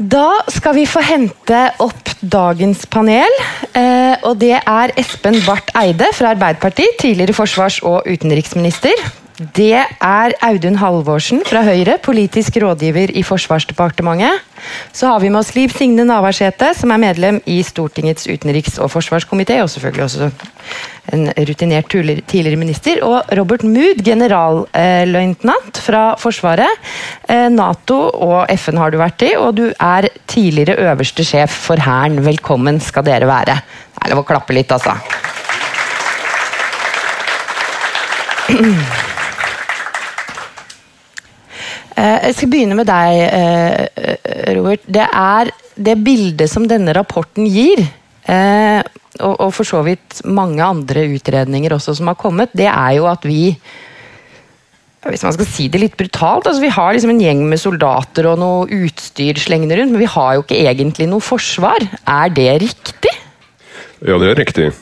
Da skal vi få hente opp dagens panel. Eh, og det er Espen Barth Eide fra Arbeiderpartiet, tidligere forsvars- og utenriksminister. Det er Audun Halvorsen fra Høyre, politisk rådgiver i Forsvarsdepartementet. Så har vi med oss Liv Signe Navarsete, som er medlem i Stortingets utenriks- og forsvarskomité, og selvfølgelig også en rutinert tidligere minister. Og Robert Mood, generalløytnant fra Forsvaret. Eh, Nato og FN har du vært i, og du er tidligere øverste sjef for Hæren. Velkommen skal dere være. Det er lov å klappe litt, altså. Eh, jeg skal begynne med deg, eh, Robert. Det er det bildet som denne rapporten gir, eh, og for så vidt mange andre utredninger også som har kommet, det er jo at vi hvis man skal si det litt brutalt, altså Vi har liksom en gjeng med soldater og noe utstyr slengende rundt, men vi har jo ikke egentlig noe forsvar. Er det riktig? Ja, det er riktig.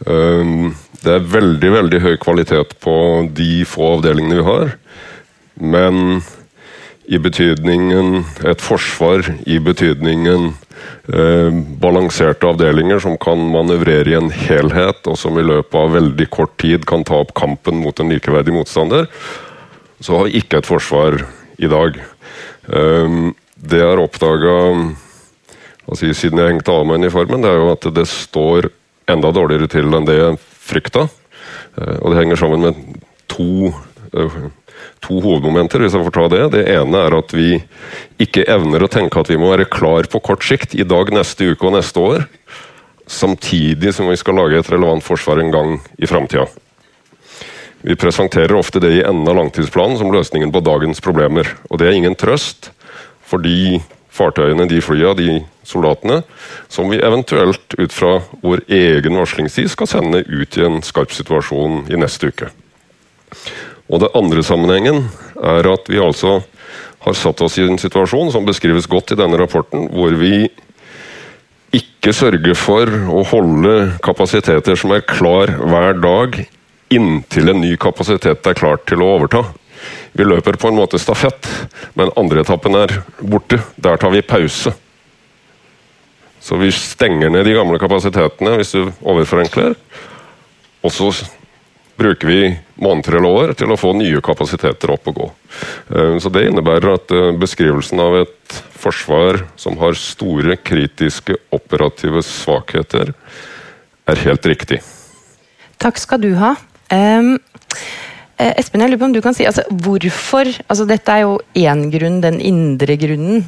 Det er veldig veldig høy kvalitet på de få avdelingene vi har. Men i betydningen et forsvar, i betydningen eh, balanserte avdelinger som kan manøvrere i en helhet, og som i løpet av veldig kort tid kan ta opp kampen mot en likeverdig motstander, så har vi ikke et forsvar i dag. Eh, det jeg har oppdaga altså, siden jeg hengte av meg uniformen, det er jo at det står enda dårligere til enn det jeg frykta. Eh, og det henger sammen med to eh, to hovedmomenter. hvis jeg får ta Det Det ene er at vi ikke evner å tenke at vi må være klar på kort sikt, i dag, neste uke og neste år, samtidig som vi skal lage et relevant forsvar en gang i framtida. Vi presenterer ofte det i enden av langtidsplanen som løsningen på dagens problemer. Og det er ingen trøst for de fartøyene, de flya, de soldatene som vi eventuelt ut fra vår egen varslingstid skal sende ut i en skarp situasjon i neste uke. Og det andre sammenhengen er at vi altså har satt oss i en situasjon som beskrives godt i denne rapporten, hvor vi ikke sørger for å holde kapasiteter som er klar hver dag, inntil en ny kapasitet er klar til å overta. Vi løper på en måte stafett, men andre etappen er borte. Der tar vi pause. Så vi stenger ned de gamle kapasitetene, hvis du overforenkler. Og så bruker vi måneder eller år til å få nye kapasiteter opp og gå. Eh, så Det innebærer at eh, beskrivelsen av et forsvar som har store kritiske operative svakheter, er helt riktig. Takk skal du ha. Um, Espen, jeg lurer på om du kan si altså, hvorfor altså, Dette er jo én grunn, den indre grunnen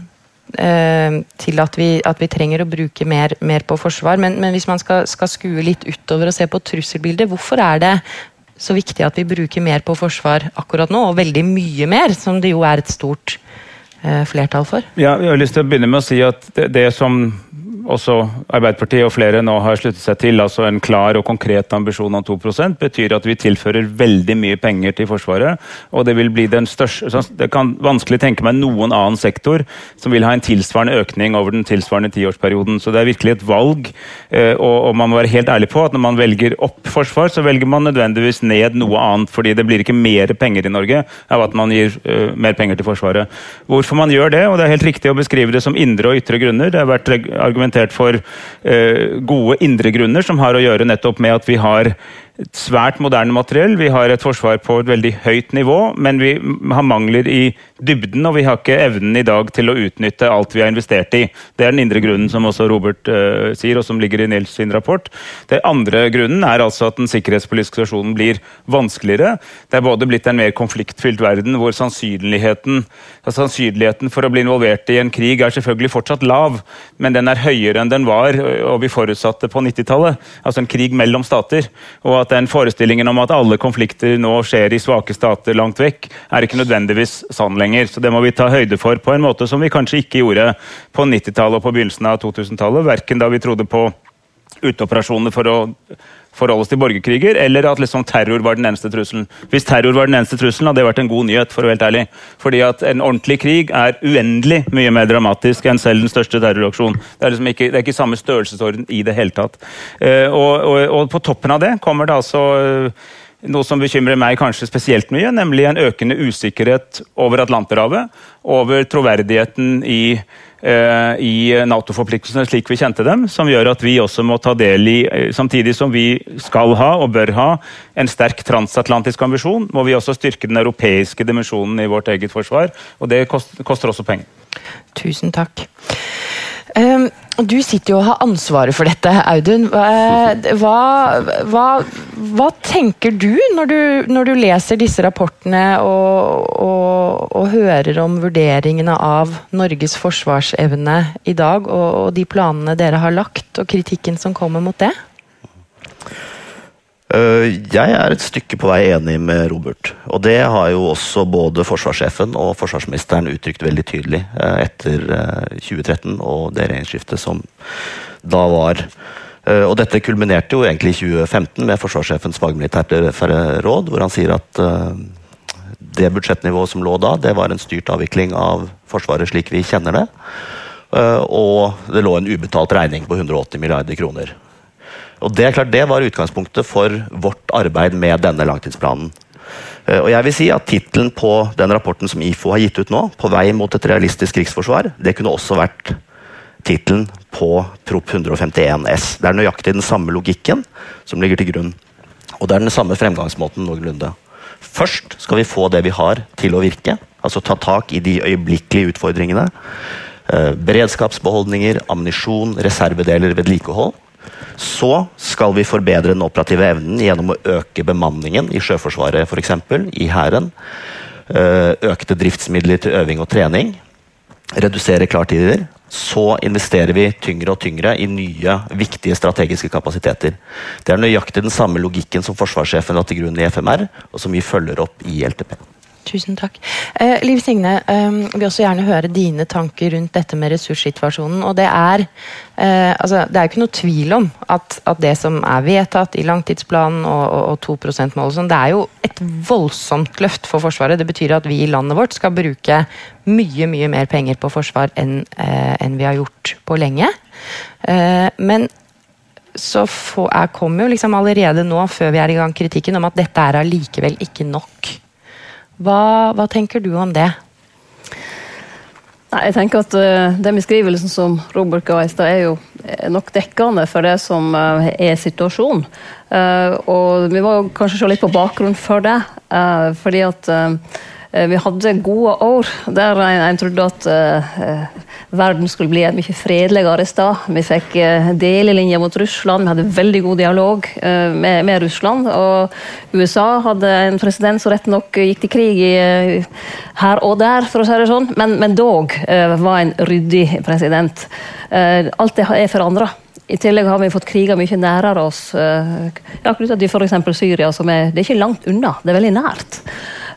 eh, til at vi, at vi, trenger å bruke mer, mer på forsvar. Men, men hvis man skal, skal, skue litt utover og se på trusselbildet, hvorfor er det så viktig at vi bruker mer på forsvar akkurat nå, og veldig mye mer, som det jo er et stort eh, flertall for. Ja, jeg har lyst til å begynne med å si at det, det som også Arbeiderpartiet og flere nå har sluttet seg til, altså en klar og konkret ambisjon om 2% betyr at vi tilfører veldig mye penger til Forsvaret. og Det vil bli den største, det kan vanskelig tenke meg noen annen sektor som vil ha en tilsvarende økning over den tilsvarende tiårsperioden. Så det er virkelig et valg. Eh, og man må være helt ærlig på at når man velger opp forsvar, så velger man nødvendigvis ned noe annet. fordi det blir ikke mer penger i Norge av at man gir uh, mer penger til Forsvaret. Hvorfor man gjør det, og det er helt riktig å beskrive det som indre og ytre grunner. Det har vært argumentert argumentert for eh, gode indre grunner, som har å gjøre nettopp med at vi har svært moderne materiell. Vi har et forsvar på et veldig høyt nivå, men vi har mangler i dybden, og vi har ikke evnen i dag til å utnytte alt vi har investert i. Det er den indre grunnen, som også Robert uh, sier, og som ligger i Nils sin rapport. Den andre grunnen er altså at den sikkerhetspolitiske situasjonen blir vanskeligere. Det er både blitt en mer konfliktfylt verden, hvor sannsynligheten, sannsynligheten for å bli involvert i en krig er selvfølgelig fortsatt lav, men den er høyere enn den var, og vi forutsatte på 90-tallet. Altså en krig mellom stater. og at den forestillingen om at alle konflikter nå skjer i svake stater langt vekk, er ikke nødvendigvis sann lenger lenger. Så det må vi ta høyde for på en måte som vi kanskje ikke gjorde på 90-tallet og på begynnelsen av 2000-tallet. Verken da vi trodde på uteoperasjoner for å forholde oss til borgerkriger, eller at liksom terror var den eneste trusselen. Hvis terror var den eneste trusselen, hadde det vært en god nyhet. for å være helt ærlig. Fordi at En ordentlig krig er uendelig mye mer dramatisk enn selv den største terroraksjon. Det er liksom ikke, det er ikke samme størrelsesorden i det hele tatt. Uh, og, og, og, på toppen av det kommer det altså uh, noe som bekymrer meg kanskje spesielt mye, nemlig en økende usikkerhet over Atlanterhavet, over troverdigheten i, eh, i Nato-forpliktelsene slik vi kjente dem, som gjør at vi også må ta del i, eh, samtidig som vi skal ha og bør ha en sterk transatlantisk ambisjon, må vi også styrke den europeiske dimensjonen i vårt eget forsvar, og det koster, koster også penger. Tusen takk. Um, du sitter jo og har ansvaret for dette, Audun. Hva, hva, hva tenker du når, du når, du leser disse rapportene og, og, og, hører om vurderingene av Norges forsvarsevne i dag, og, og de planene dere har lagt, og kritikken som kommer mot det? Eh, jeg er et stykke på vei enig med Robert. Og det har jo også både forsvarssjefen og forsvarsministeren uttrykt veldig tydelig eh, etter 2013 eh, og det regjeringsskiftet som da var. Og dette kulminerte jo egentlig i 2015 med forsvarssjefens fagmilitære råd, hvor han sier at det budsjettnivået som lå da, det var en styrt avvikling av Forsvaret slik vi kjenner det. Og det lå en ubetalt regning på 180 milliarder kroner. Og Det er klart det var utgangspunktet for vårt arbeid med denne langtidsplanen. Eh, og jeg vil si at Tittelen på den rapporten som IFO har gitt ut nå, 'På vei mot et realistisk krigsforsvar', det kunne også vært tittelen på Prop. 151 S. Det er nøyaktig den samme logikken som ligger til grunn. Og det er den samme fremgangsmåten noenlunde. Først skal vi få det vi har, til å virke. Altså ta tak i de øyeblikkelige utfordringene. Eh, beredskapsbeholdninger, ammunisjon, reservedeler, vedlikehold. Så skal vi forbedre den operative evnen gjennom å øke bemanningen i Sjøforsvaret f.eks., i Hæren. Eh, økte driftsmidler til øving og trening. Redusere klartider. Så investerer vi tyngre og tyngre i nye, viktige strategiske kapasiteter. Det er nøyaktig den samme logikken som forsvarssjefen la til grunn i FMR, og som vi følger opp i LTP. Tusen takk. Eh, Liv Signe, eh, vil også gjerne høre dine tanker rundt dette med ressurssituasjonen. og Det er eh, altså, det er ikke noe tvil om at, at, det som er vedtatt i langtidsplanen og, og, og 2 %-målet, sånn, det er jo et voldsomt løft for Forsvaret. Det betyr at vi i landet vårt skal bruke mye mye mer penger på forsvar enn, eh, en vi har gjort på lenge. Eh, men så få, jeg kommer jo liksom allerede nå, før vi er i gang, kritikken om at dette er allikevel ikke nok. Hva, hva tenker du om det? Nei, jeg tenker at uh, Den beskrivelsen som Robert ga i stad, er jo nok dekkende for det som uh, er situasjonen. Uh, og vi må kanskje se litt på bakgrunnen for det. fordi at Eh, vi hadde gode år der en, en trodde at uh, verden skulle bli et mye fredeligere sted. Vi fikk uh, delelinjer mot Russland, vi hadde veldig god dialog uh, med, med, Russland. Og USA hadde en president som rett nok gikk til krig i, her og der, for å si det sånn, men, men dog var en ryddig president. alt det er forandra. I tillegg har vi fått kriger mye nærere oss. Ja, Knytta. Syria, som er, det er ikke langt unna, det er veldig nært.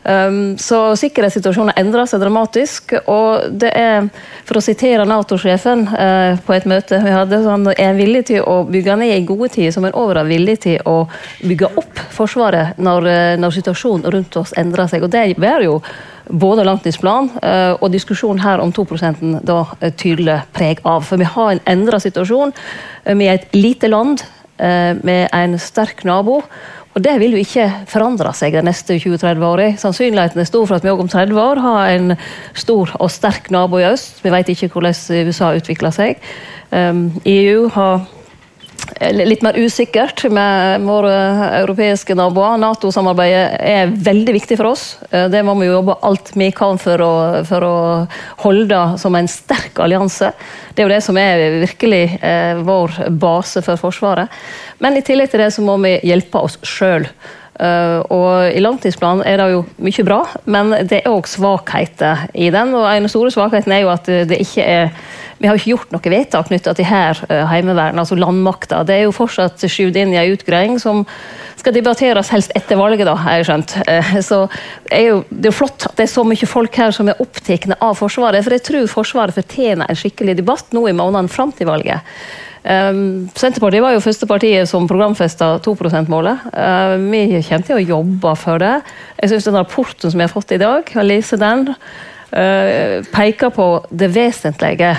Um, så sikkerhetssituasjonen endrer seg dramatisk. Og det er, for å sitere Nato-sjefen uh, på et møte vi hadde, han er villig til å bygge ned i gode tider, som en over er villig til å bygge opp Forsvaret når, uh, når situasjonen rundt oss endrer seg. Og det bærer jo både langtidsplan uh, og diskusjonen her om 2% da tydelig preg av. For vi har en endra situasjon. Vi er et lite land med en sterk nabo. Og det vil jo ikke forandre seg de neste 20-30 åra. Sannsynligheten er stor for at vi òg om 30 år har en stor og sterk nabo i øst. Vi vet ikke hvordan USA utvikler seg. EU har litt mer usikkert med våre europeiske naboer. Nato-samarbeidet er veldig viktig for oss. Eh, det må vi jobbe alt vi kan for å, for å holde som en sterk allianse. Det er jo det som er virkelig eh, vår base for Forsvaret. Men i tillegg til det så må vi hjelpe oss sjøl. Eh, og I langtidsplanen er det jo mye bra, men det er òg svakheter i den. og En av store svakheten er jo at det ikke er vi har ikke gjort noe vedtak knytta til her Heimevernet, altså landmakta. Det er jo fortsatt skyvd inn i ei utgreiing som skal debatteres helst etter valget, da, har jeg skjønt. Uh, så er jo, det er jo flott at det er så mye folk her som er opptatt av Forsvaret, for jeg tror Forsvaret fortjener en skikkelig debatt nå i månedene fram til valget. Um, Senterpartiet var jo første partiet som programfesta 2 %-målet. Uh, vi kommer til å jobbe for det. Jeg syns den rapporten som vi har fått i dag, å lese den, peker på det vesentlige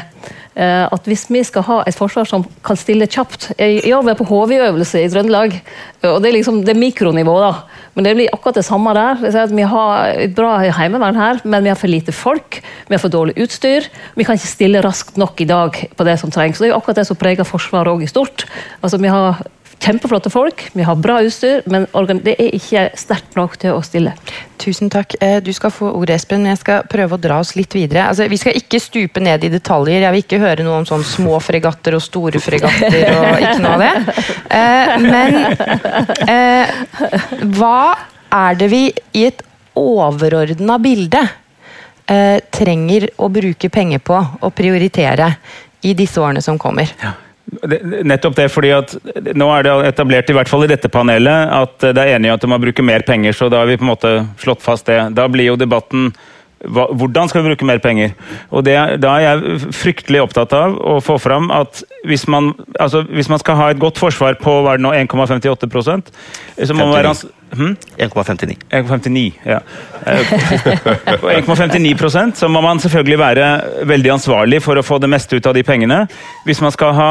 eh, at hvis vi skal ha et forsvar som kan stille kjapt I år var på HV-øvelse i Trøndelag, og det er liksom det mikronivået, mikronivå, da. Men det blir akkurat det samme der. vi har et bra heimevern her, men vi har for lite folk, vi har for dårlig utstyr. Vi kan ikke stille raskt nok i dag på det som trengs. Det er jo akkurat det som preger Forsvaret òg i stort. Altså, vi har kjempeflotte folk, vi har bra utstyr, men det er ikke sterkt nok til å stille. Tusen takk. Eh, du skal få ordet, Espen, men jeg skal prøve å dra oss litt videre. Altså, vi skal ikke stupe ned i detaljer. Jeg vil ikke høre noe om sånn små fregatter og store fregatter og ikke noe av det. Eh, men eh, hva er det vi i et overordna bilde trenger å bruke penger på og prioritere i disse årene som kommer? Ja. Nettopp det, fordi at nå er det etablert i hvert fall i dette panelet at det er enige om at de må bruke mer penger, så da har vi på en måte slått fast det. Da blir jo debatten hva, hvordan skal vi bruke mer penger? Og det, Da er jeg fryktelig opptatt av å få fram at hvis man, altså, hvis man skal ha et godt forsvar på 1,58 så må man være 1,59. 1,59, ja. 1,59 så må man selvfølgelig være veldig ansvarlig for å få det meste ut av de pengene. Hvis man skal ha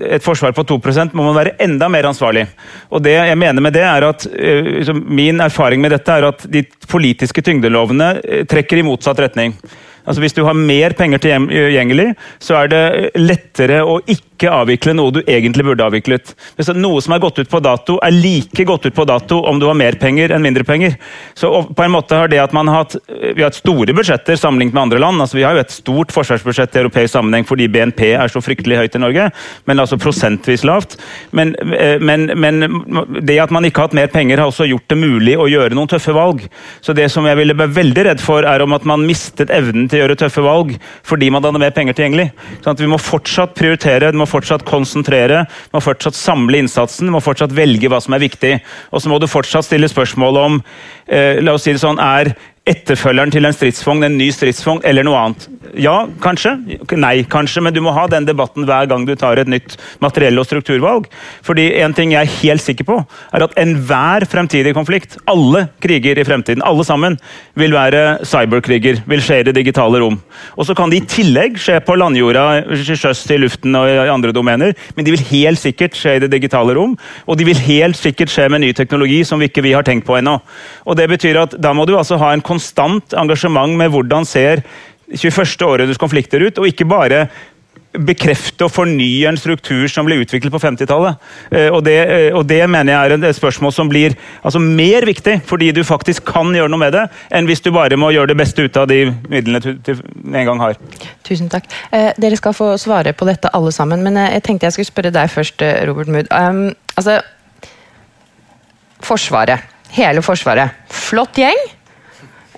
et forsvar på 2% må man være enda mer ansvarlig. Og det jeg mener med det er at eh, Min erfaring med dette er at de politiske tyngdelovene eh, trekker i motsatt retning. Altså Hvis du har mer penger tilgjengelig, så er det lettere å ikke avvikle noe du egentlig burde avviklet. Hvis noe som er gått ut på dato, er like gått ut på dato om du har mer penger enn mindre penger. Så på en måte har det at man har hatt, Vi har hatt store budsjetter sammenlignet med andre land. altså Vi har jo et stort forsvarsbudsjett i europeisk sammenheng fordi BNP er så fryktelig høyt i Norge, men altså prosentvis lavt. Men, eh, men, men det at man ikke har hatt mer penger, har også gjort det mulig å gjøre noen tøffe valg. Så det som jeg ville være veldig redd for, er om at man mistet evnen til til å gjøre tøffe valg fordi man hadde mer penger tilgjengelig. Sånn vi må fortsatt prioritere, vi må fortsatt konsentrere, vi må fortsatt samle innsatsen, vi må fortsatt velge hva som er viktig. Og så må du fortsatt stille spørsmål om eh, la oss si det sånn, er etterfølgeren til en stridsvogn en ny stridsvogn eller noe annet? Ja, kanskje. Nei, kanskje. Men du må ha den debatten hver gang du tar et nytt materiell- og strukturvalg. Fordi en ting jeg er helt sikker på, er at enhver fremtidig konflikt, alle kriger i fremtiden, alle sammen, vil være cyberkriger. Vil skje i det digitale rom. Og så kan de i tillegg skje på landjorda, sjøs, til luften og i andre domener, men de vil helt sikkert skje i det digitale rom. Og de vil helt sikkert skje med ny teknologi som vi ikke vi har tenkt på ennå. Og det betyr at da må du altså ha en konstant engasjement med hvordan ser 21. århundres konflikter ut, og ikke bare bekrefte og fornye en struktur som ble utviklet på 50-tallet. Eh, og, eh, og, det mener jeg er et spørsmål som blir altså, mer viktig, fordi du faktisk kan gjøre noe med det, enn hvis du bare må gjøre det beste ut av de midlene du en gang har. Tusen takk. Eh, dere skal få svare på dette alle sammen, men eh, jeg tenkte jeg skulle spørre deg først, Robert Mood. Um, altså, Forsvaret. Hele Forsvaret. Flott gjeng.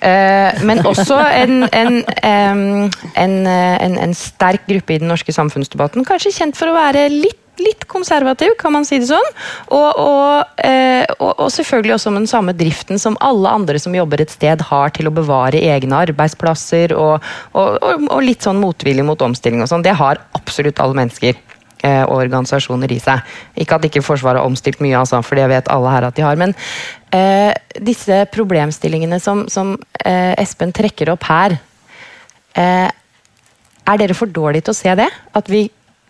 Eh, men også en, en, en, en, sterk gruppe i den norske samfunnsdebatten. Kanskje kjent for å være litt, litt konservativ, kan man si det sånn. Og, og, eh, og, og, selvfølgelig også med den samme driften som alle andre som jobber et sted, har til å bevare egne arbeidsplasser og, litt sånn motvilje mot omstilling og sånn. Det har absolutt alle mennesker eh, og organisasjoner i seg. Ikke at ikke Forsvaret har omstilt mye, altså, for det vet alle her at de har. Men Eh, disse problemstillingene som, som eh, Espen trekker opp her, eh, er dere for dårlige til å se det? At vi,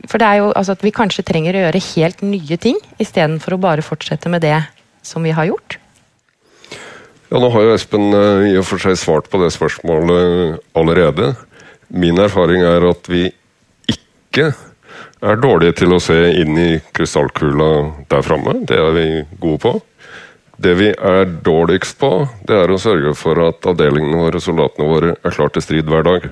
for det er jo altså at vi kanskje trenger å gjøre helt nye ting, istedenfor å bare fortsette med det som vi har gjort? Ja, Nå har jo Espen uh, i og for seg svart på det spørsmålet allerede. Min erfaring er at vi ikke er dårlige til å se inn i krystallkula der framme. Det er vi gode på. Det vi er dårligst på, det er å sørge for at avdelingene våre, soldatene våre, er klar til strid hver dag.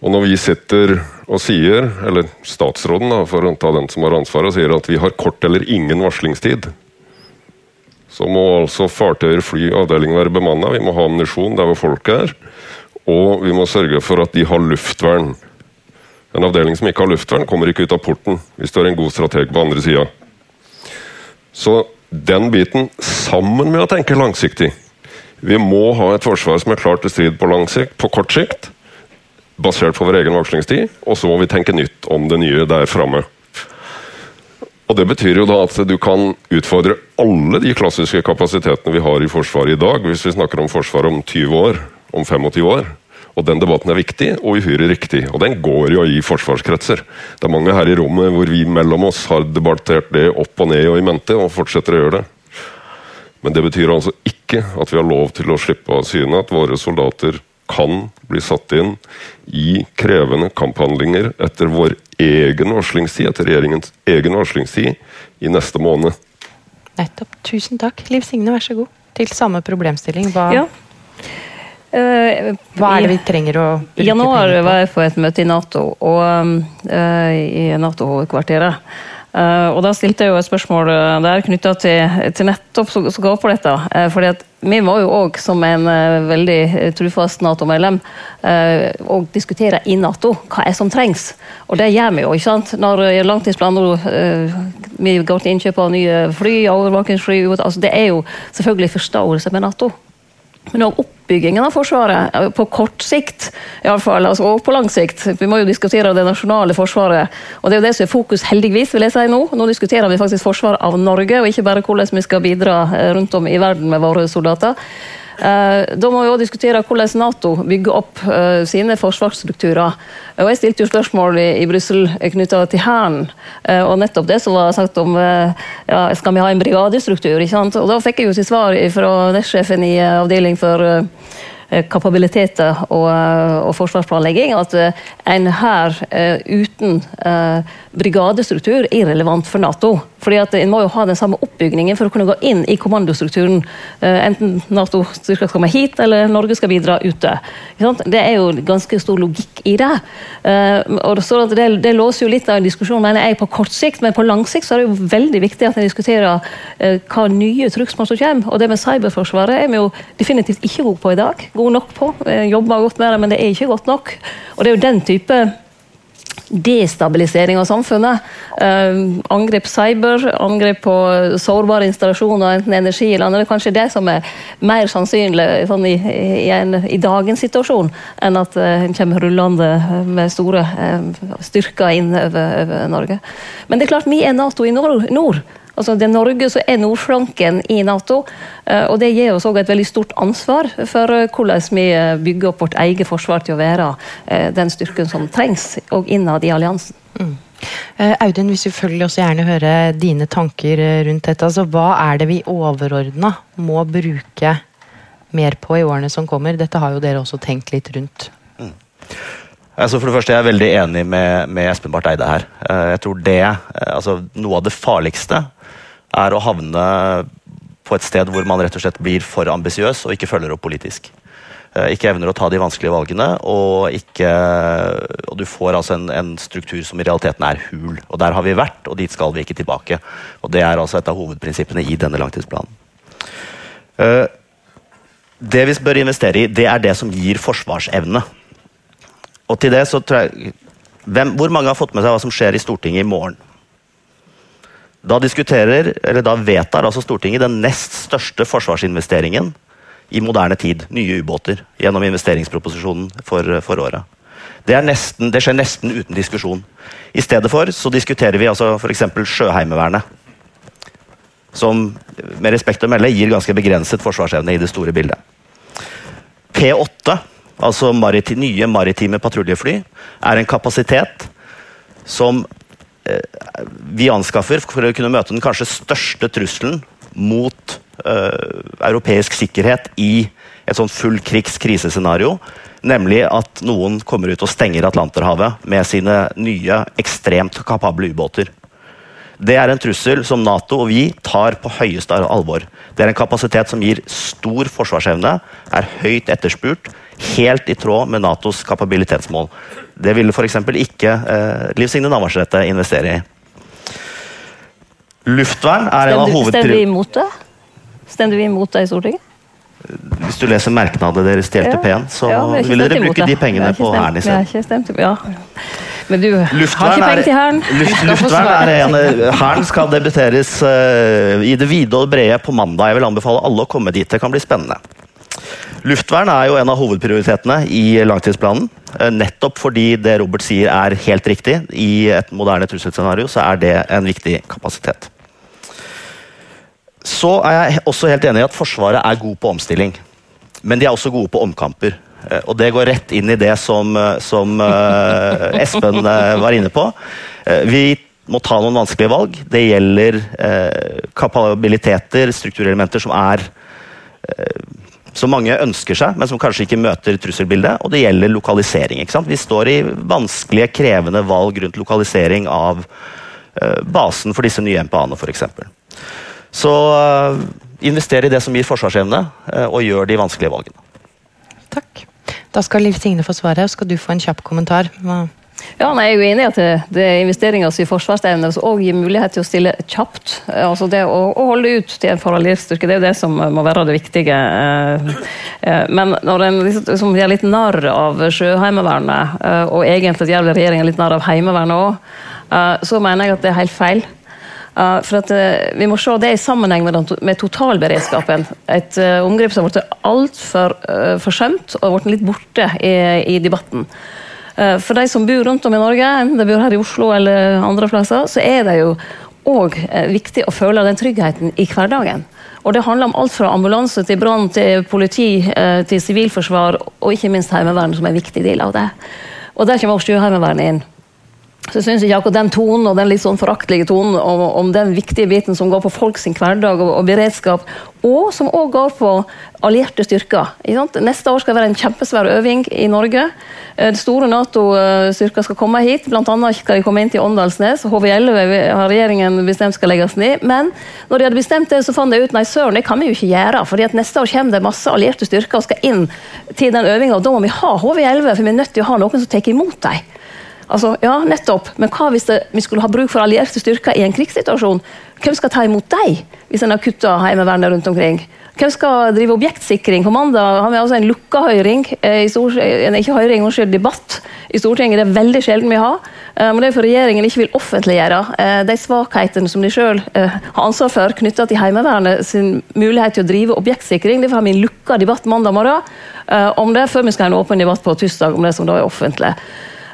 Og når vi sitter og sier, eller statsråden da, for å ta den som har ansvaret, sier at vi har kort eller ingen varslingstid, så må altså fartøyer, fly og avdeling være bemanna. Vi må ha ammunisjon der hvor folk er. Og vi må sørge for at de har luftvern. En avdeling som ikke har luftvern, kommer ikke ut av porten hvis du har en god strateg på andre sida. Så den biten sammen med å tenke langsiktig. Vi må ha et forsvar som er klart til strid på, sikt, på kort sikt, basert på vår egen varslingstid, og så må vi tenke nytt om det nye der framme. Og Det betyr jo da at du kan utfordre alle de klassiske kapasitetene vi har i Forsvaret i dag, hvis vi snakker om Forsvaret om 20 år, om 25 år. Og Den debatten er viktig og uhyre riktig, og den går jo i forsvarskretser. Det er mange her i rommet hvor vi mellom oss har debattert det opp og ned og i mente, og fortsetter å gjøre det. Men det betyr altså ikke at vi har lov til å slippe av syne at våre soldater kan bli satt inn i krevende kamphandlinger etter vår egen varslingstid, etter regjeringens egen varslingstid, i neste måned. Nettopp. Tusen takk. Liv Signe, vær så god. Til samme problemstilling. Hva, Ja. Eh, hva er det vi trenger å bruke I januar var jeg på et møte i Nato, og, eh, i Nato-hovedkvarteret. Eh, og Da stilte jeg jo et spørsmål der knytta til, til nettopp som går på dette. Fordi at vi må jo òg, som en veldig trufast Nato-medlem, eh, diskutere i Nato hva er som trengs. Og det gjør vi jo. ikke sant? Når langtidsplanen Vi går til innkjøp av nye fly, overvåkingsfly altså Det er jo selvfølgelig forståelse med Nato. Men òg oppbyggingen av Forsvaret, eh, på kort sikt i alle fall, altså, og på lang sikt. Vi må jo diskutere det nasjonale forsvaret. Og det er jo det som er fokus, heldigvis, vil jeg si nå. Nå diskuterer vi faktisk forsvaret av Norge, og ikke bare hvordan vi skal bidra eh, rundt om i verden med våre soldater. Eh, Da må vi også diskutere hvordan Nato bygger opp eh, sine forsvarsstrukturer. Og Jeg stilte jo spørsmål i, i Brussel knytta til Hæren, eh, og nettopp det som var sagt om ja, skal vi ha en brigadestruktur. ikke sant? Og Da fikk jeg jo til svar fra nestsjefen i avdeling for kapabiliteter og, og forsvarsplanlegging at en hær uten brigadestruktur er irrelevant for Nato. Fordi at En må jo ha den samme oppbygningen for å kunne gå inn i kommandostrukturen. Eh, enten Nato-styrker skal komme hit, eller Norge skal bidra ute. Det er jo ganske stor logikk i det. Eh, og det, det låser jo litt av en diskusjon mener jeg, på kort sikt, men på lang sikt så er det jo veldig viktig at en diskuterer eh, hva nye trugsmål som kommer. Og det med cyberforsvaret er vi jo definitivt ikke gode på i dag. Gode nok på. Jobber godt med det, men det er ikke godt nok. Og det er jo den type destabilisering av samfunnet. Eh, angrep cyber, angrep på sårbare installasjoner, enten energi eller andre. Kanskje det som er mer sannsynlig sånn i, i, en, i dagens situasjon, enn at eh, en kommer rullende med store eh, styrker inn over, over Norge. Men det er klart, vi er Nato i nord. nord. Altså Det er Norge som er nordflanken i Nato, eh, og det gir oss òg et veldig stort ansvar for eh, hvordan vi eh, bygger opp vårt eget forsvar til å være den styrken som trengs, og innad i alliansen. Mm. Audun, vi selvfølgelig også gjerne høre dine tanker rundt dette. Altså, hva er det vi overordna må bruke mer på i årene som kommer? Dette har jo dere også tenkt litt rundt. Altså for det første er Jeg veldig enig med, med Espen Barth Eide her. Eh, Jeg tror det, eh, altså Noe av det farligste er å havne på et sted hvor man rett og slett blir for ambisiøs og ikke følger opp politisk. Eh, Ikke evner å ta de vanskelige valgene, og, ikke, og du får altså en, en struktur som i realiteten er hul. Og Der har vi vært, og dit skal vi ikke tilbake. Og Det er altså et av hovedprinsippene i denne langtidsplanen. Det vi bør investere i, det er det som gir forsvarsevne. Og til det så tror jeg hvem, Hvor mange har fått med seg hva som skjer i Stortinget i morgen? Da diskuterer, eller da vedtar altså Stortinget den nest største forsvarsinvesteringen i moderne tid. Nye ubåter. Gjennom investeringsproposisjonen for, for året. Det, nesten, det skjer nesten uten diskusjon. I stedet for så diskuterer vi altså f.eks. Sjøheimevernet. Som med respekt å melde gir ganske begrenset forsvarsevne i det store bildet. P8 altså mariti nye maritime patruljefly, er en kapasitet som eh, vi anskaffer for å kunne møte den kanskje største trusselen mot eh, europeisk sikkerhet i et sånn full krigs-krisescenario. Nemlig at noen kommer ut og stenger Atlanterhavet med sine nye, ekstremt kapable ubåter. Det er en trussel som Nato og vi tar på høyeste alvor. Det er en kapasitet som gir stor forsvarsevne, er høyt etterspurt, helt i tråd med Natos kapabilitetsmål. Det ville f.eks. ikke eh, Liv Signe Navarsete investere i. Luftvern er en av Stemte vi imot det? Stemte vi imot det i Stortinget? Hvis du leser merknadene deres til LTP-en, så Ja, vi vil dere bruke de pengene har på Hæren har isteden. imot, ja. Men du har Luftvern ikke penger til Hæren. er, luft, luftvern er en Hæren skal debuteres uh, i det vide og brede på mandag. Jeg vil anbefale alle å komme dit. Det kan bli spennende. Luftvern er jo en av hovedprioritetene i langtidsplanen. eh, Nettopp fordi det Robert sier er helt riktig. I et moderne trusselscenario så er det en viktig kapasitet. Så er jeg også helt enig i at Forsvaret er god på omstilling. Men de er også gode på omkamper. Eh, og det går rett inn i det som, eh, som uh, Espen var inne på. Vi må ta noen vanskelige valg. Det gjelder kapabiliteter, strukturelementer som er som mange ønsker seg, men som kanskje ikke møter trusselbildet. Og det gjelder lokalisering. Vi står i vanskelige, krevende valg rundt lokalisering av basen for disse nye MPA-ene, f.eks. Så invester i det som gir forsvarsevne, og gjør de vanskelige valgene. Takk. Da skal Liv Signe få svaret, og skal du få en kjapp kommentar. Hva ja, nei, Jeg er jo enig i at det, det er investeringer i forsvarsevne som òg gir mulighet til å stille kjapt. Altså Det å, å holde ut til en parallell styrke, det er jo det som må være det viktige. Eh, eh, men når en liksom, gjør litt narr av Sjøheimevernet, eh, og egentlig gjør regjeringa litt narr av Heimevernet òg, så mener jeg at det er helt feil. For at, uh, Vi må se det i sammenheng med, totalberedskapen. Et uh, omgrep som har blitt altfor uh, forsømt og blitt litt borte i debatten. for de som bor rundt om i Norge, enten de bor her i Oslo eller andre plasser, så er det jo òg viktig å føle den tryggheten i hverdagen. Og Det handler om alt fra ambulanse til brann til politi til sivilforsvar og ikke minst Heimevernet, som er en viktig del av det. Og Der kommer også Sjøheimevernet inn. Så jeg synes ikke akkurat den tonen og den litt sånn foraktelige tonen om, om, den viktige biten som går på folk sin hverdag og, og beredskap, og som òg går på allierte styrker. Neste år skal det være en kjempesvær øving i Norge. Eh, store Nato-styrker skal komme hit. Annet skal de komme inn til Åndalsnes. HV11 har regjeringen bestemt skal legges ned. Men når de hadde bestemt det, så fant de ut nei, søren, det kan vi jo ikke gjøre. fordi at neste år kommer det masse allierte styrker og skal inn til den øvinga. Da må vi ha HV11, for vi er nødt til å ha noen som tar imot dem. Altså, ja, nettopp. Men hva hvis det, vi skulle ha bruk for allierte styrker i en krigssituasjon? Hvem skal ta imot dem, hvis en har kutta Heimevernet rundt omkring? Hvem skal drive objektsikring? På mandag har vi altså en lukka høring, eh, ikke høring, unnskyld, debatt i Stortinget. Det er veldig sjelden vi har. Eh, men det er for regjeringen ikke vil offentliggjøre eh, de svakhetene som de sjøl har ansvar for knytta til Heimevernet sin mulighet til å drive objektsikring. Derfor har vi en lukka debatt mandag morgen om det, før vi skal ha en åpen debatt på tirsdag om det som da er offentlig.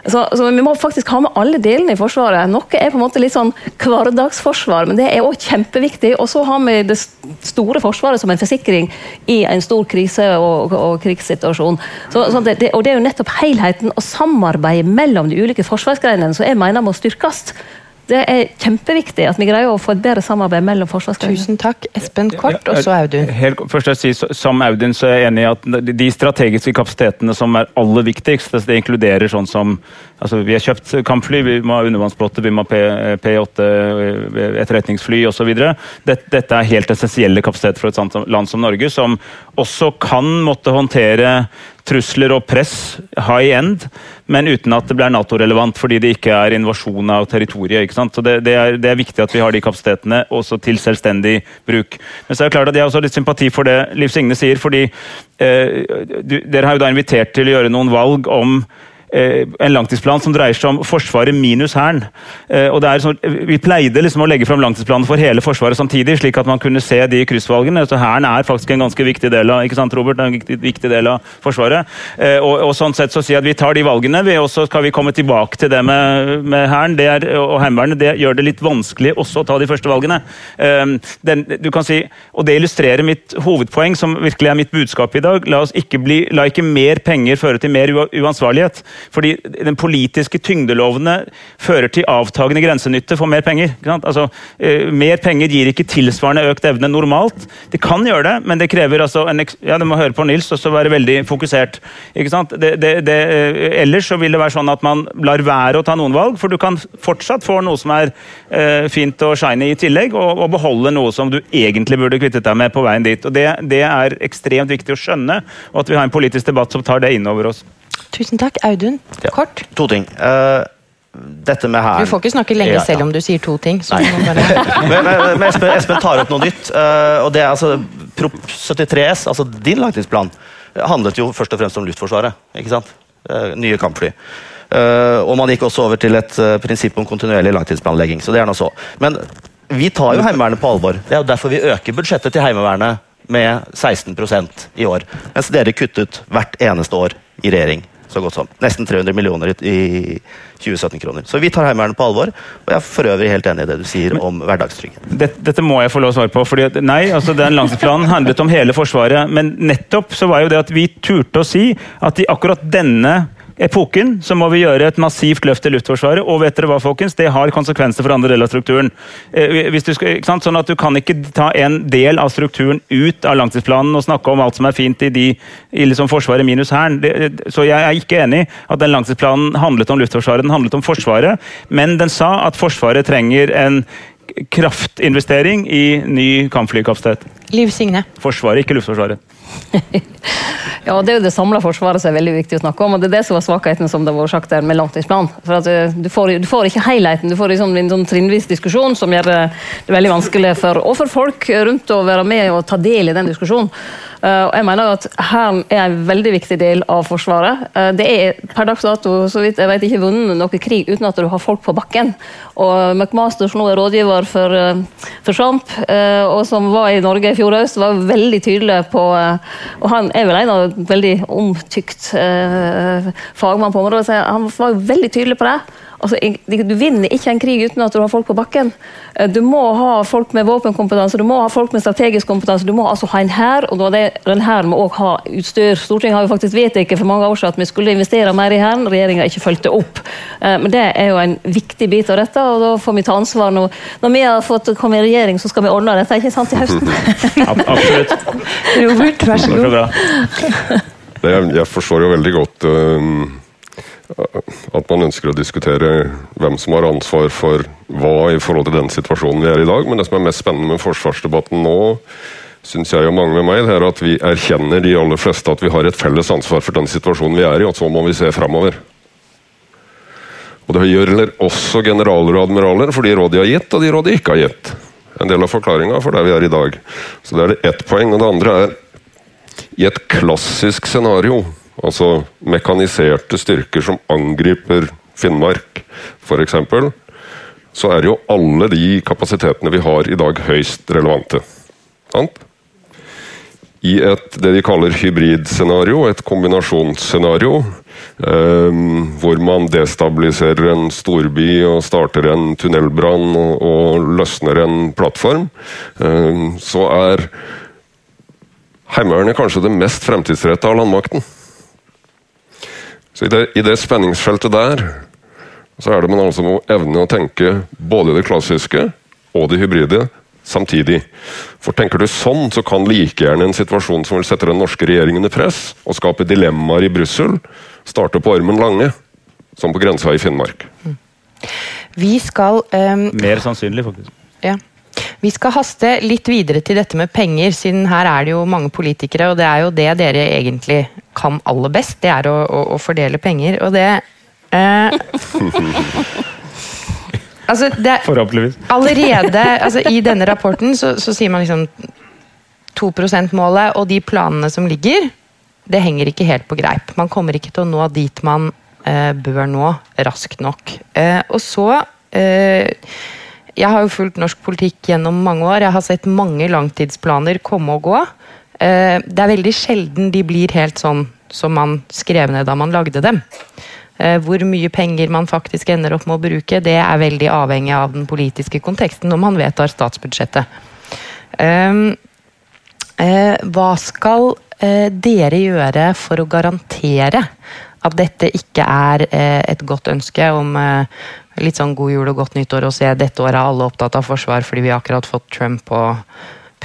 Så, så, Vi må faktisk ha med alle delene i Forsvaret. Noe er på en måte litt sånn hverdagsforsvar, men det er òg kjempeviktig. Og så har vi det store forsvaret som en forsikring i en stor krise- og, og krigssituasjon. Så, så det, det, og det er jo nettopp helheten og samarbeidet mellom de ulike forsvarsgreinene som jeg mener må styrkes. Det er kjempeviktig at vi greier å få et bedre samarbeid mellom forsvarsgrenene. Tusen takk. Espen Kort, og så Audun. Helt, først jeg si, Som Audun så er jeg enig i at de strategiske kapasitetene som er aller viktigst, altså det inkluderer sånn som altså Vi har kjøpt kampfly, vi må ha undervannsbåter, vi må ha P8 etterretningsfly osv. Dette, dette er helt essensielle kapasiteter for et land som Norge, som også kan måtte håndtere trusler og press high end, men uten at det blir Nato-relevant fordi det ikke er invasjon av territoriet. ikke sant? Så det, det, er, det, er, viktig at vi har de kapasitetene også til selvstendig bruk. Men så er det klart at jeg har også litt sympati for det Liv Signe sier, fordi eh, du, dere har jo da invitert til å gjøre noen valg om en langtidsplan som dreier seg om Forsvaret minus Hæren. Eh, sånn, vi pleide liksom å legge fram langtidsplanen for hele Forsvaret samtidig, slik at man kunne se de kryssvalgene. Så Hæren er faktisk en ganske viktig del av ikke sant, Robert? En viktig, del av Forsvaret. Eh, og, og, sånn sett så sier at Vi tar de valgene, og så skal vi komme tilbake til det med, med Hæren og Heimevernet. Det gjør det litt vanskelig også å ta de første valgene. Den, du kan si, og Det illustrerer mitt hovedpoeng, som virkelig er mitt budskap i dag. La, oss ikke, bli, la ikke mer penger føre til mer uansvarlighet. Fordi den politiske tyngdelovene fører til avtagende grensenytte for mer penger. Altså, eh, mer penger gir ikke tilsvarende økt evne normalt. Det kan gjøre det, men det krever altså en ja, Du må høre på Nils og være veldig fokusert. Det, det, det, eh, ellers så vil det være sånn at man lar være å ta noen valg, for du kan fortsatt få noe som er eh, fint og shiny i tillegg, og, og, beholde noe som du egentlig burde kvittet deg med på veien dit. Og det, det er ekstremt viktig å skjønne, og at vi har en politisk debatt som tar det inn over oss. Tusen takk. Audun, ja. kort? To ting. Uh, dette med her... Du får ikke snakke lenge ja, selv om du sier to ting. men, men, men Espen, Espen, tar opp noe nytt. Uh, og det er altså Prop 73 S, altså din langtidsplan, handlet jo først og fremst om Luftforsvaret. ikke sant? Uh, nye kampfly. og man gikk også over til et prinsipp om kontinuerlig langtidsplanlegging. så det er noe så. Men vi tar jo Heimevernet på alvor. Det er jo derfor vi øker budsjettet til Heimevernet med 16% i år. Mens dere kuttet hvert eneste år i regjering. Så godt som. Nesten 300 millioner i- i 2017-kroner. Så vi tar Heimevernet på alvor. Og jeg er for øvrig helt enig i det du sier om hverdagstrygghet. Dette, dette må jeg få lov å svare på. fordi nei, altså Den langtidsplanen handlet om hele Forsvaret. Men nettopp så var jo det at vi turte å si at i akkurat denne epoken så må vi gjøre et massivt løft i Luftforsvaret. Og vet dere hva, folkens? Det har konsekvenser for andre deler av strukturen. Eh, skal? Sånn at Du kan ikke ta en del av strukturen ut av langtidsplanen og snakke om alt som er fint i, de, i liksom Forsvaret minus Hæren. Så jeg er ikke enig at den langtidsplanen handlet om Luftforsvaret. Den handlet om Forsvaret, men den sa at Forsvaret trenger en kraftinvestering i ny kampflykapasitet. Liv Signe. Forsvaret, ikke Luftforsvaret. Ja, Det er jo det samla forsvaret som er veldig viktig å snakke om. og Det er det som var svakheten som det var sagt der med langtidsplanen. For at eh, du, får, du får ikke helheten. Du får liksom en sånn trinnvis diskusjon som gjør det veldig vanskelig for, og for folk rundt å være med og ta del i den diskusjonen. Eh, og jeg mener at Hæren er en veldig viktig del av Forsvaret. Eh, det er per dags dato så vidt jeg vet, ikke vunnet noe krig uten at du har folk på bakken. Og McMaster, som nå er rådgiver for, eh, for Trump, og som var i Norge i fjor høst, var veldig tydelig på Og han er vel en av veldig omtykt fagmann på området, så han var veldig tydelig på det. Altså, du vinner ikke en krig uten at du har folk på bakken. Eh, Du må ha folk med våpenkompetanse, du må ha folk med strategisk kompetanse. Du må altså ha en hær, og den hæren må òg ha utstyr. Stortinget har jo faktisk vedtatt for mange år siden at vi skulle investere mer i hæren. Regjeringa har ikke fulgt det opp. Eh, Men det er jo en viktig bit av dette, og da får vi ta ansvar. Når, når vi har fått komme i regjering, så skal vi ordne dette, ikke sant, i høsten? Absolutt. Robert, vær så god. Jeg, jeg forstår jo veldig godt øhm, at man ønsker å diskutere hvem som har ansvar for hva i forhold til den situasjonen vi er i dag, men det som er mest spennende med forsvarsdebatten nå, syns jeg og mange med meg, det er at vi erkjenner de aller fleste at vi har et felles ansvar for den situasjonen vi er i, og så må vi se framover. Og Det gjelder også generaler og admiraler for de råd de har gitt, og de råd de ikke har gitt. En del av forklaringa for der vi er i dag. Så det er det ett poeng. Og det andre er i et klassisk scenario, altså mekaniserte styrker som angriper Finnmark f.eks., så er jo alle de kapasitetene vi har i dag, høyst relevante. Sant? I et det de kaller hybridscenario, et kombinasjonsscenario, eh, hvor man destabiliserer en storby og starter en tunnelbrann og, og løsner en plattform, eh, så er Heimevernet kanskje det mest fremtidsretta av landmakten. Så i det, I det spenningsfeltet der så er det man altså må evne å tenke både det klassiske og det hybride samtidig. For tenker du sånn, så kan like gjerne en situasjon som vil sette den norske regjeringen i press og skape dilemmaer i Brussel, starte på Ormen Lange, som på grensa i Finnmark. Vi skal um... Mer sannsynlig, faktisk. Ja. Vi skal haste litt videre til dette med penger, siden her er det jo mange politikere, og det er jo det dere egentlig kan aller best, det er å, å, å fordele penger. Og det eh, Altså, det Forhåpentligvis. Allerede altså, i denne rapporten så, så sier man liksom 2 %-målet og de planene som ligger, det henger ikke helt på greip. Man kommer ikke til å nå dit man eh, bør nå raskt nok. Eh, og så eh, Jeg har jo fulgt norsk politikk gjennom mange år. Jeg har sett mange langtidsplaner komme og gå. Eh, det er veldig sjelden de blir helt sånn som man skrev ned da man lagde dem. Eh, Hvor mye penger man faktisk ender opp med å bruke, det er veldig avhengig av den politiske konteksten når man vedtar statsbudsjettet. Um, eh, hva skal dere gjøre for å garantere at dette ikke er et godt ønske om litt sånn god jul og godt nyttår og se dette året er alle opptatt av forsvar fordi vi akkurat fått Trump og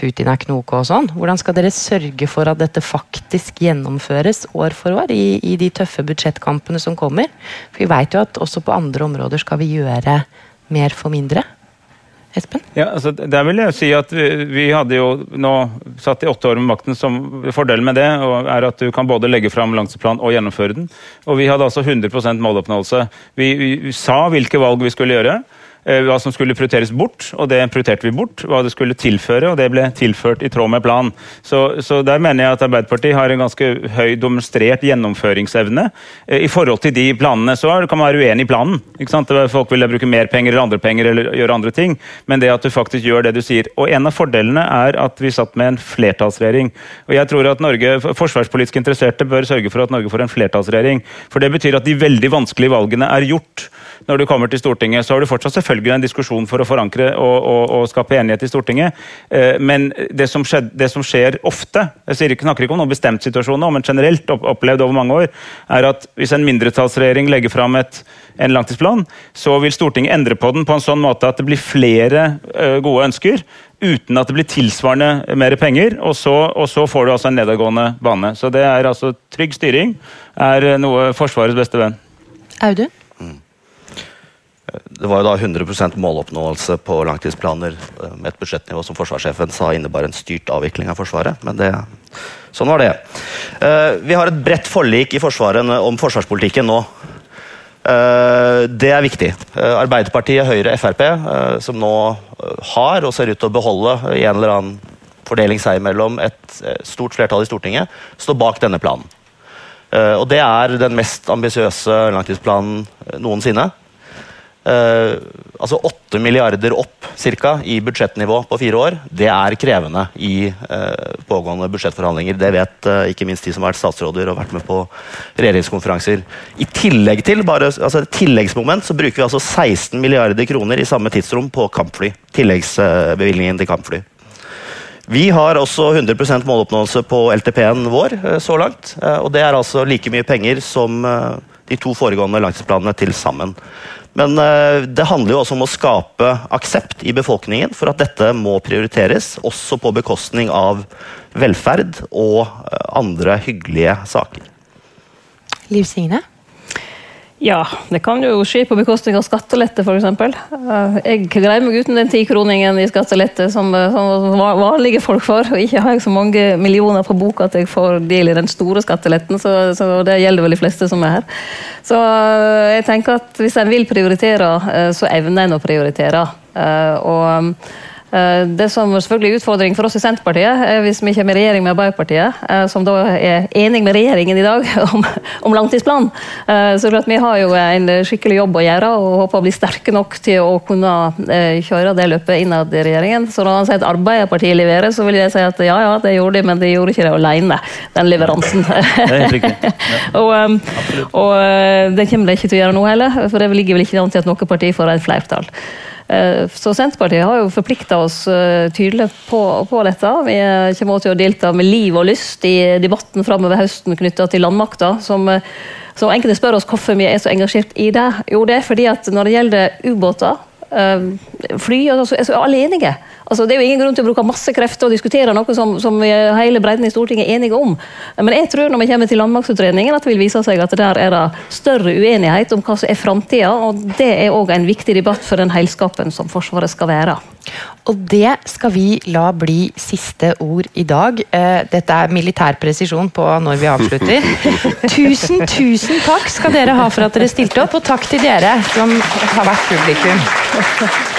Putin er knoke og sånn. Hvordan skal dere sørge for at dette faktisk gjennomføres år for år i, i de tøffe budsjettkampene som kommer? For vi vet jo at også på andre områder skal vi gjøre mer for mindre. Espen? Ja, altså, der vil jeg si at vi, vi hadde jo nå satt i åtte år med makten. som Fordelen med det er at du kan både legge fram langtidsplan og gjennomføre den. Og vi hadde altså 100 måloppnåelse. Vi, vi, vi sa hvilke valg vi skulle gjøre. Eh, hva som skulle prioriteres bort, og det prioriterte vi bort. Hva det skulle tilføre, og det ble tilført i tråd med planen. Så, så der mener jeg at Arbeiderpartiet har en ganske høy demonstrert gjennomføringsevne eh, i forhold til de planene. Så kan man være uenig i planen. Folk vil bruke mer penger eller andre penger eller gjøre andre ting, men det at du faktisk gjør det du sier. Og en av fordelene er at vi satt med en flertallsregjering. Og jeg tror at Norge, Forsvarspolitisk interesserte bør sørge for at Norge får en flertallsregjering. For det betyr at de veldig vanskelige valgene er gjort når du kommer til Stortinget. Så har du fortsatt selvfølgelig en diskusjon for å forankre og, og, og skape enighet i Stortinget. Eh, men det som, skjed, det som, skjer ofte, jeg snakker ikke om noen bestemt situasjon men generelt opplevd over mange år, er at hvis en mindretallsregjering legger fram et, en langtidsplan, så vil Stortinget endre på den på en sånn måte at det blir flere uh, gode ønsker uten at det blir tilsvarende mer penger, og så, og så, får du altså en nedadgående bane. Så det er altså Trygg styring er noe Forsvarets beste venn. Audun? Det var jo da 100% måloppnåelse på langtidsplaner eh, med et budsjettnivå som forsvarssjefen sa innebar en styrt avvikling av Forsvaret. Men det, sånn var det. Eh, vi har et bredt forlik i Forsvaret om forsvarspolitikken nå. Eh, det er viktig. Arbeiderpartiet, Høyre, Frp, som nå har og ser ut til å beholde i en eller annen fordeling seg imellom et stort flertall i Stortinget, står bak denne planen. Og det er den mest ambisiøse langtidsplanen noensinne. Uh, altså 8 milliarder opp cirka, i budsjettnivå på fire år. Det er krevende i uh, pågående budsjettforhandlinger. Det vet uh, ikke minst de som har vært statsråder og vært med på regjeringskonferanser. I tillegg til bare, altså tilleggsmoment så bruker vi altså 16 milliarder kroner i samme tidsrom på kampfly. Tilleggsbevilgningen til kampfly. Vi har også 100 måloppnåelse på LTP-en vår så langt. og Det er altså like mye penger som de to foregående langtidsplanene til sammen. Men uh, det handler jo også om å skape aksept i befolkningen for at dette må prioriteres, også på bekostning av velferd og uh, andre hyggelige saker. Liv Signe? Ja, det kan jo skje på bekostning av skattelette, f.eks. Eh, jeg greier meg uten den tikroningen i skattelette som, eh, som, vanlige folk får. Og ikke har jeg så mange millioner på boka at jeg får del i den store skatteletten, så, så det gjelder vel de fleste som er her. Så eh, jeg tenker at hvis en vil prioritere, så evner en å prioritere. Og det som selvfølgelig er utfordring for oss i Senterpartiet, er hvis vi kommer i regjering med Arbeiderpartiet, eh, som da er enig med regjeringen i dag om, om langtidsplanen. er så klart vi har jo en skikkelig jobb å gjøre og håper å bli sterke nok til å kunne kjøre det løpet innad i regjeringen. Så når han sier at Arbeiderpartiet leverer, så vil jeg si at ja, ja, det gjorde de, men de gjorde ikke det alene, den leveransen. Det er helt riktig. Ja. og, og det kommer de ikke til å gjøre nå heller, for det ligger vel ikke an til at noe parti får et flertall. Eh, så Senterpartiet har jo forplikta oss eh, tydelig på, på, dette. Vi eh, kommer til å delta med liv og lyst i debatten framover høsten knytta til landmakta. Som, som enkelte spør oss hvorfor vi er så engasjert i det. Jo, det er fordi at når det gjelder ubåter, fly, så er alle enige. Altså, det er jo ingen grunn til å bruke masse krefter og diskutere noe som, som hele bredden i Stortinget er enige om. Men jeg tror når vi kommer til landmaktutredningen at det vil vise seg at der er det større uenighet om hva som er framtida, og det er òg en viktig debatt for den heilskapen som Forsvaret skal være. Og det skal vi la bli siste ord i dag. Eh, dette er militær presisjon på når vi avslutter. Tusen, tusen takk skal dere ha for at dere stilte opp, og takk til dere som har vært publikum.